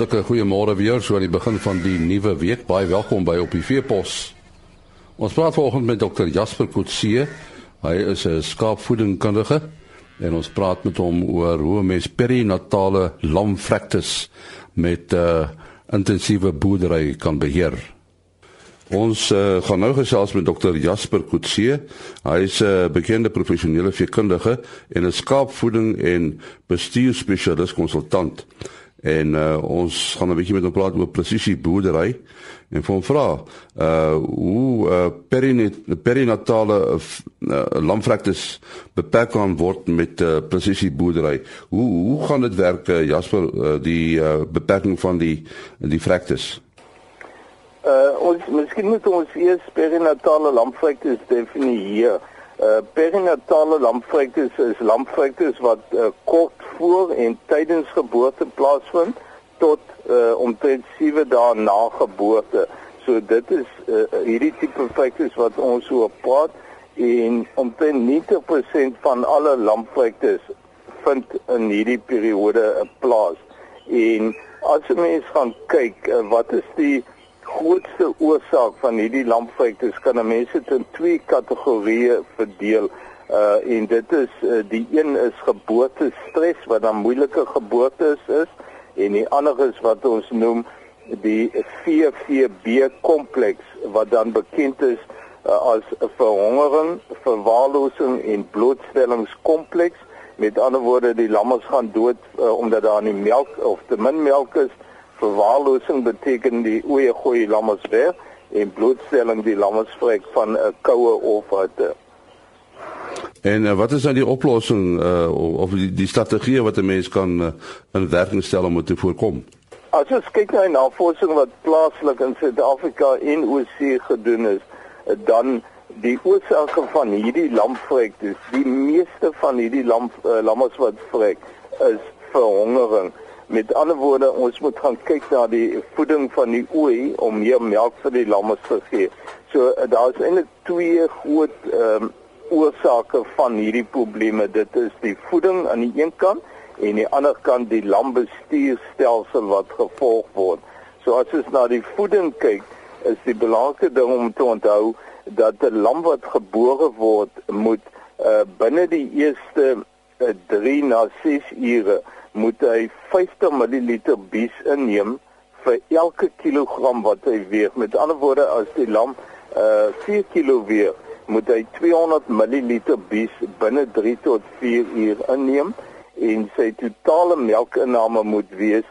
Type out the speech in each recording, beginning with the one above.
Hartlike goeiemôre weer so aan die begin van die nuwe week. Baie welkom by op die Veepos. Ons praat vanoggend met Dr. Jasper Kotse. Hy is 'n skaapvoedingkundige en ons praat met hom oor hoe mens perinatale lamvrektes met 'n uh, intensiewe boerdery kan beheer. Ons uh, gaan nou gesels met Dr. Jasper Kotse. Hy is 'n uh, bekende professionele veekundige en 'n skaapvoeding en bestuurspesialis konsultant en uh, ons gaan 'n bietjie met hom praat oor presisie boerdery en vir hom vra uh hoe uh, perinet, perinatale uh, lamvrektes beperk kan word met uh, presisie boerdery. Hoe hoe gaan dit werk uh, Jasper uh, die uh, beperking van die die vrektes? Uh ons miskien moet ons eers perinatale lamvrektes definieer. Uh perinatale lamvrektes is lamvrektes wat uh, kort voor en tydens geboorte plaasvind tot uh, omtrent 7 dae na geboorte. So dit is uh, hierdie tipe vrektes wat ons so praat en omtrent 90% van alle lamvrektes vind in hierdie periode plaas. En as jy mens gaan kyk uh, wat is die grootste oorsaak van hierdie lamvrektes kan mense dit in twee kategorieë verdeel uh en dit is uh, die een is geboortestres wat dan moeilike geboortes is en die ander is wat ons noem die VVB kompleks wat dan bekend is uh, as verhongering, verwaarlosing en blootstellingskompleks. Met ander woorde, die lammes gaan dood uh, omdat daar nie melk of te min melk is. Verwaarlosing beteken die oeye gooi lammes weg en blootstelling die lammes vrek van 'n koue of 'n En uh, wat is dan die oplossing uh, of die, die strategie wat 'n mens kan uh, in werking stel om dit te voorkom? As ons kyk na navorsing wat plaaslik in Suid-Afrika en oorsee gedoen is, dan die oorsake van hierdie lamvrek, dus die meeste van hierdie lam uh, lammes wat vrek is verhongering. Met ander woorde, ons moet gaan kyk na die voeding van die ooi om meer melk vir die lammes te gee. So uh, daar is eintlik twee groot ehm um, oorsake van hierdie probleme. Dit is die voeding aan die een kant en die ander kant die lambestuurstelsel wat gevolg word. So as ons na die voeding kyk, is die belangrike ding om te onthou dat 'n lam wat gebore word moet uh, binne die eerste uh, 3 na 6 ure moet hy 50 ml bies inneem vir elke kilogram wat hy weeg. Met ander woorde, as die lam uh, 4 kg weeg, moet hy 200 ml bies binne 3 tot 4 uur inneem en sy totale melkinname moet wees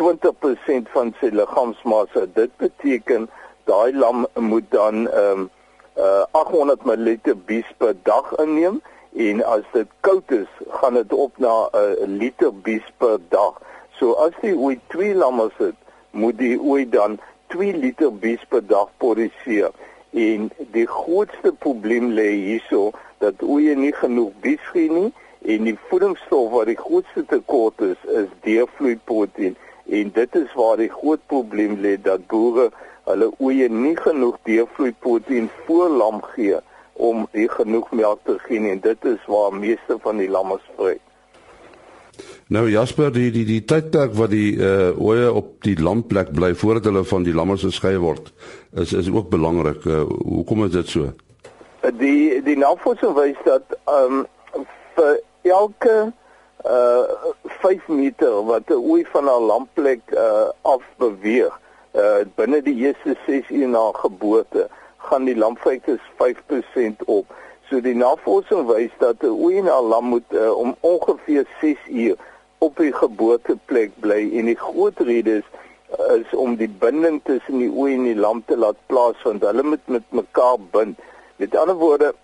20% van sy liggaamsmassa. Dit beteken daai lam moet dan ehm um, uh, 800 ml bies per dag inneem en as dit koud is, gaan dit op na 'n uh, liter bies per dag. So as jy ooit 2 lamme het, moet jy ooit dan 2 liter bies per dag produseer. En die grootste probleem lê hierso dat oeye nie genoeg bies gee nie en die voedingsstof wat die grootste tekort is is deurvloeiproteïen en dit is waar die groot probleem lê dat boere hulle oeye nie genoeg deurvloeiproteïen voor lam gee om genoeg melk te gee en dit is waar meeste van die lamme vrek. Nou Jasper, die die die tydperk wat die uh oeye op die lamplek bly voordat hulle van die lamme geskei word, is is ook belangrik. Uh, hoekom is dit so? Die die navorsing wys dat um vir elke uh 5 meter wat 'n ooi van 'n lamplek uh af beweeg, uh binne die eerste 6 ure na geboorte, gaan die lampvrektes 5% op. So die navorsing wys dat 'n ooi na lam moet uh, om ongeveer 6 ure op die geboorteplek bly en die groot rede is is om die binding tussen die ooi en die lam te laat plaasvind. Hulle moet met mekaar bind. Met ander woorde,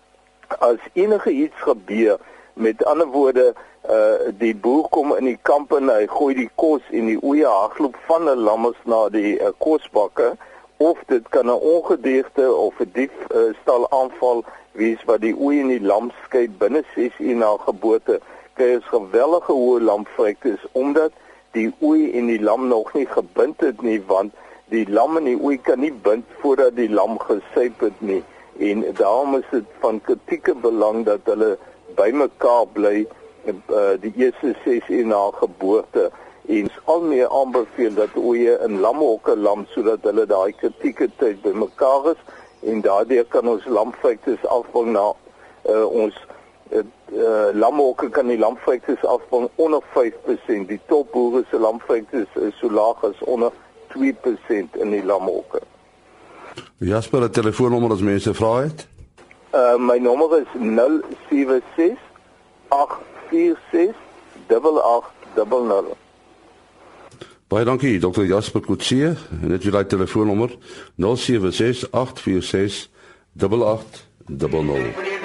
as enige iets gebeur, met ander woorde, uh die boer kom in die kamp en hy gooi die kos en die oeye hardloop van 'n lammes na die uh, kosbakke of dit kan 'n ongedierte of 'n dief uh, stal aanval wees wat die oeye en die lam skei binne 6 ure na geboorte kry ons gewellige hoë lampvrektes omdat die ooi en die lam nog nie gebind het nie want die lam en die ooi kan nie bind voordat die lam gesuip het nie. En daarom is dit van kritieke belang dat hulle bymekaar bly uh, die eerste 6 uur na geboorte. En al meer aanbeveel dat ooe in lamhokke lam sodat hulle daai kritieke tyd bymekaar is. En daardeur kan ons lamvektes afbring na uh, ons uh, uh, lamhokke kan die lamvektes afbring onder 5%. Die topboere se lamvektes is so laag as onder 2% in die lamhokke. Jasper, 'n telefoonnommer as mense vra het. Uh my nommer is 076 846 8800. Baie dankie Dr. Jasper Kutsie. Net jy daai telefoonnommer 076 846 8800.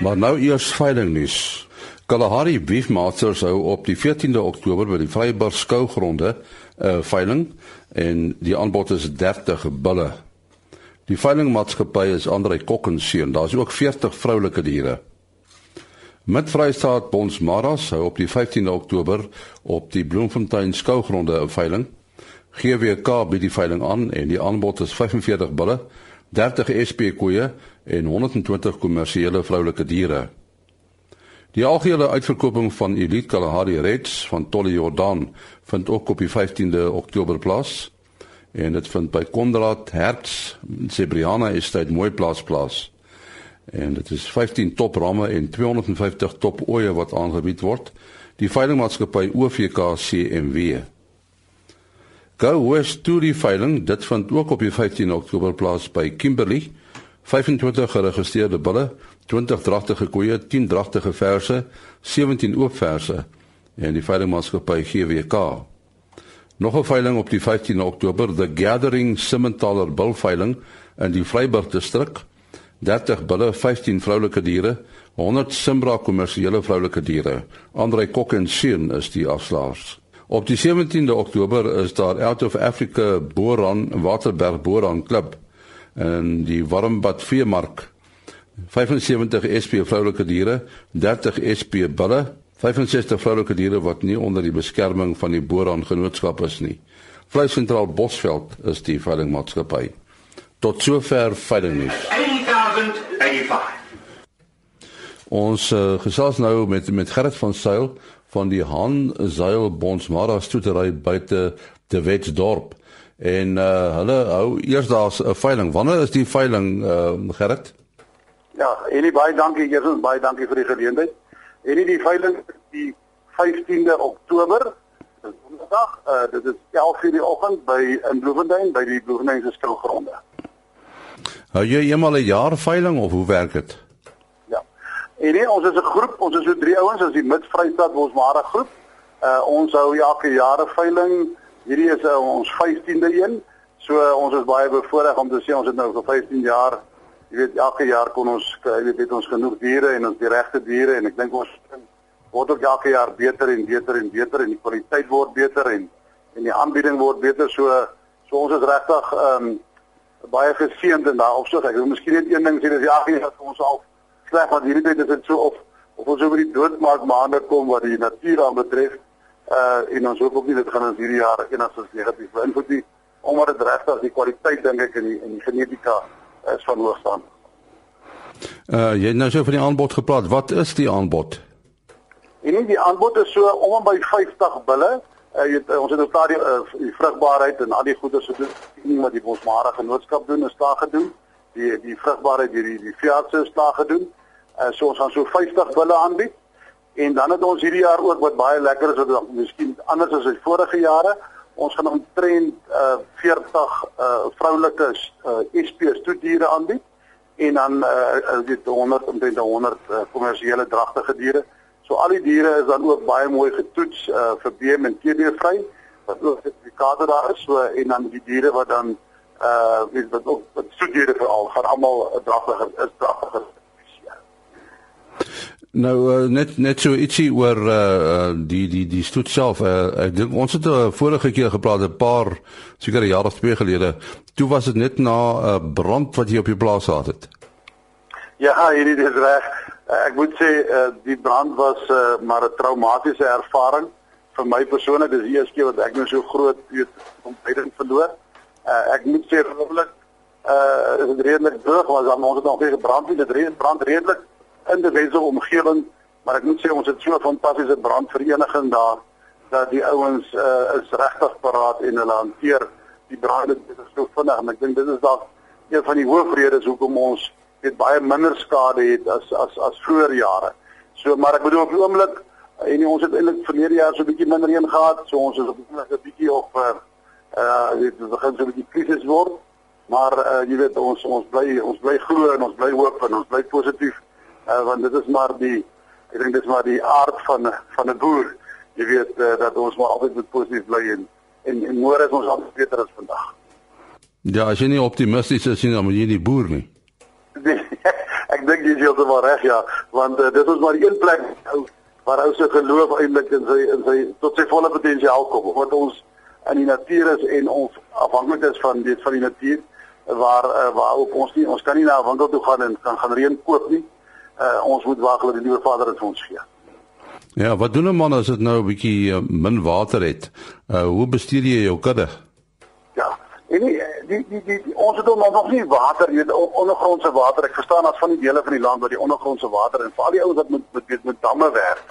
Maar nou eers veiling nuus. Kalahari Beef Masters hou op die 14de Oktober by die Vryburg skougronde 'n uh, eh, veiling en die aanbod is 30 bulle. Die veilingmaatskappy is Andre Kokkenseun. Daar's ook 40 vroulike diere. Met Vrystaat Bonsmaras hou op die 15de Oktober op die Bloemfontein skougronde 'n veiling. GWK bied die veiling aan en die aanbod is 45 bulle, 30 SP koeie en 120 kommersiële vroulike diere. Die algehele uitverkoping van Elite Kalahari Reds van Tolle Jordan vind ook op die 15de Oktober plaas en dit vind by Konrad Hertz Sebriana Estate mooi plaas plaas. En dit is 15 top ramme en 250 top oeye wat aangebied word. Die veilingmaatskappy OVK CMW. Go West to die veiling, dit vind ook op die 15 Oktober plaas by Kimberley. 25 geregistreerde bulle 20 dragtige koeie, 10 dragtige verse, 17 oop verse en die veilingmaatskappy GWK. Nog 'n veiling op die 15 Oktober, the Gathering Simmentaler Bulveiling in die Vryburg distrik. 30 bulle, 15 vroulike diere, 100 Simbra kommersiële vroulike diere. Andre Kok en Seun is die afslaers. Op die 17de Oktober is daar Out of Africa Boran Waterberg Boran Klub in die Warmbad Veemark 75 SP vroulike diere, 30 SP bulle, 65 vroulike diere wat nie onder die beskerming van die Boran genootskap is nie. Vleis sentraal Bosveld is die veilingmaatskappy. Tot sover veiling nuus. 8085. Ons uh, gesels nou met met Gerrit van Sail van die Han Sail Bonsmara stoetery buite te Wetsdorp. En uh, hulle hou eers daar's 'n veiling. Wanneer is die veiling uh, Gerrit? Ja, Elie baie dankie. Eerstens baie dankie vir die geleentheid. Elie die veiling die 15de Oktober. Dis Woensdag. Uh dit is 11:00 die oggend by in Bloemfontein by die Bloemfontein se skoolgronde. Hou jy eenmal 'n jaar veiling of hoe werk dit? Ja. Elie, ons is 'n groep, ons is so drie ouens, ons is die Mid-Vrystaat Bosmara groep. Uh ons hou elke jaar 'n veiling. Hierdie is uh, ons 15de een. So uh, ons is baie bevoorreg om te sê ons het nou vir 15 jaar jy weet elke jaar kon ons jy weet het ons genoeg diere en ons die regte diere en ek dink ons word ook elke jaar beter en beter en beter en die kwaliteit word beter en en die aanbieding word beter so so ons is regtig ehm um, baie geseënd in daai opsig ek wil miskien net een ding sê dis ja ons al sleg wat hierdie tyd is dit so of of ons oor die doodmaak maande kom wat die natuur aan betref uh en ons hoop ook nie dit gaan ons hierdie jaar enigstens negatief beïnvloed nie omdat dit regtig die kwaliteit dink ek in die in die genetika is van hoogstand. Uh jy het nou so van die aanbod gepraat. Wat is die aanbod? En nie die aanbod is so om en by 50 bulle. Uh, jy het, uh, ons het ook daar die, uh, die vrugbaarheid en al die goeie so doen wat die bosmare genootskap doen is daar gedoen. Die die vrugbaarheid hierdie die veeartse is daar gedoen. Uh, so ons gaan so 50 bulle aanbied. En dan het ons hierdie jaar ook wat baie lekker is wat miskien anders as die vorige jare ons gaan omtrent uh 40 uh vroulike uh SP stoediere aanbied en dan uh dit 100 omtrent 100 uh, kommersiële dragtige diere. So al die diere is dan ook baie mooi getoets uh vir BM en TB vry wat ook sertifikate daar is so en dan die diere wat dan uh weet wat ook stoediere veral gaan almal dragtige is dragtige Nou uh, net net so ietsie oor uh, die die die stoet self. Uh, ek dink ons het 'n uh, vorige keer gepraat 'n paar seker jare of twee gelede. Toe was dit net na 'n uh, brand wat jy op jou plaas gehad het. Ja, hierdie is reg. Uh, ek moet sê uh, die brand was uh, maar 'n traumatiese ervaring vir my persoonlik. Dis die eerste keer wat ek nou so groot weet ontbyting verloor. Uh, ek moet sê redelik uh is redelik droog was aan ons het nog nie gebrand nie. Dit brand redelik in die Wesel omgewing, maar ek moet sê ons het so 'n fantastiese brandvereniging daar dat die ouens uh, is regtig paraat en hulle hanteer die brande so vinnig en ek dink dit is dalk een van die hoofredes hoekom ons weet baie minder skade het as as as vroeër jare. So maar ek bedoel op die oomblik en ons het eintlik verlede jaar so 'n bietjie minder een gehad, so ons is op 'n bietjie op uh uh dit begin so 'n bietjie krisis word. Maar uh jy weet ons ons bly ons bly glo en ons bly hoop en ons bly positief uh want dit is maar die ek dink dit is maar die aard van van 'n boer. Jy weet uh, dat ons maar altyd moet positief bly en en, en môre is ons altyd beter as vandag. Ja, as jy nie optimisties is nie, dan moet jy nie boer nie. Nee, ek dink jy is heeltemal reg ja, want uh, dit is maar een plek ou waar ou se geloof eintlik in sy in sy tot sy volle potensiaal kom. Want ons in die natuur is en ons afhanklik is van dit van die natuur waar uh, waar ook ons nie ons kan nie na 'n winkel toe gaan en kan gaan reën koop nie. Uh, ons moet wag dat die liewe Vader dit vir ons gee. Ja, wat doen 'n man as dit nou 'n bietjie uh, min water het? Uh hoe bestuur jy jou kudde? Ja, en die die die, die, die ons het nog nie water, jy weet ondergrondse water. Ek verstaan dat van die dele van die land waar die ondergrondse water en veral die ouens wat met met met, met damme werk,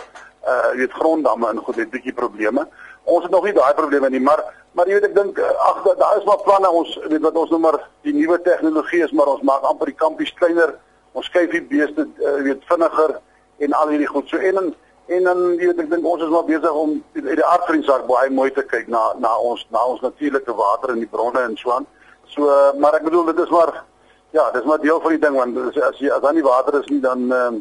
uh jy weet gronddamme en goed het bietjie probleme. Ons het nog nie daai probleme nie, maar maar jy weet ek dink ag daar is maar planne ons weet wat ons nou maar die nuwe tegnologie is, maar ons maak amper die kampies kleiner. Ons skuif die beeste uh, weet vinniger en al hierdie goed. So en en en dan weet ek dink ons is maar besig om uit die aardvriendsak baie mooi te kyk na na ons na ons natuurlike water in die bronne en so aan. So maar ek bedoel dit is maar ja, dis maar deel van die ding want as, as as dan nie water is nie dan um,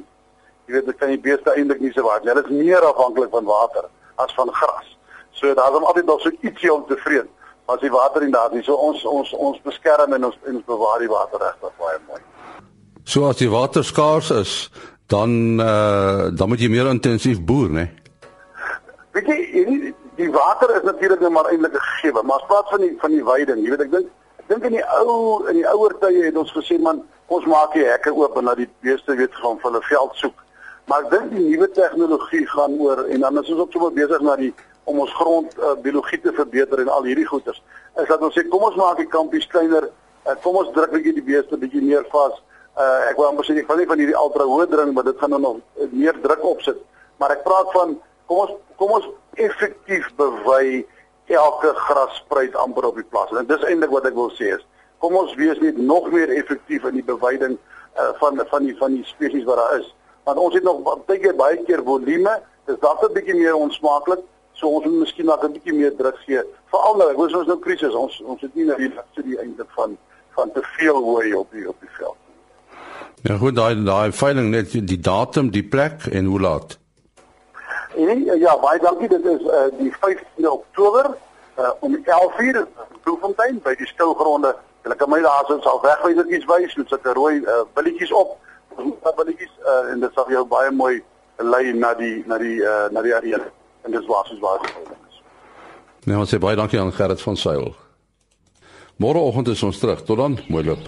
jy weet dit kan die beeste eintlik nie se waard nie. Hulle is meer afhanklik van water as van gras. So daar's om altyd nog so ietsie om te vreet. As die water nie daar is, so ons ons ons beskerm en ons en ons bewaar die water regtig baie mooi. So as die water skaars is, dan uh, dan moet jy meer intensief boer, né? Weet jy, die, die water is natuurlik net maar eintlik 'n gegewe, maar as plaas van die van die weiding, jy weet ek dink ek dink in die ou in die ouer tye het ons gesê man, ons maak die hekke oop en dat die beeste weet gaan vir hulle veld soek. Maar ek dink die nuwe tegnologie gaan oor en dan is ons ook sommer besig na die om ons grond uh, biologie te verbeter en al hierdie goeters. Is dat ons sê kom ons maak die kampies kleiner, uh, kom ons druk bietjie die beeste bietjie meer vas uh, ek wou amper sê ek wil nie van hierdie ultra hoë dring maar dit gaan nou nog meer druk opsit. Maar ek praat van kom ons kom ons effektief bewy elke grasspruit amper op die plaas. En dis eintlik wat ek wil sê is kom ons wees net nog meer effektief in die bewyding uh, van van die van die spesies wat daar is. Want ons het nog baie keer baie keer volume dis dalk 'n bietjie meer onsmaaklik so ons moet miskien nog 'n bietjie meer druk gee. Veral nou ek weet ons nou krisis ons ons het nie nou die studie eintlik van van te veel hooi op die op die veld Ja goed, daai daai veiling net die datum, die plek en hoe laat. En ja, baie dankie. Dit is uh, die 15de Oktober uh, om 11:00 in Bloemfontein by die skougronde. Hulle kan my daar sou sal wegwysertjies wys met sulke rooi uh, billetjies op. Ons billetjies uh, en dit sal jou baie mooi lei na die na die uh, na die area. En dis waar soos waar is. Nee, ons sê baie dankie aan Gerrit van Sail. Môreoggend is ons terug. Tot dan, mooi loop.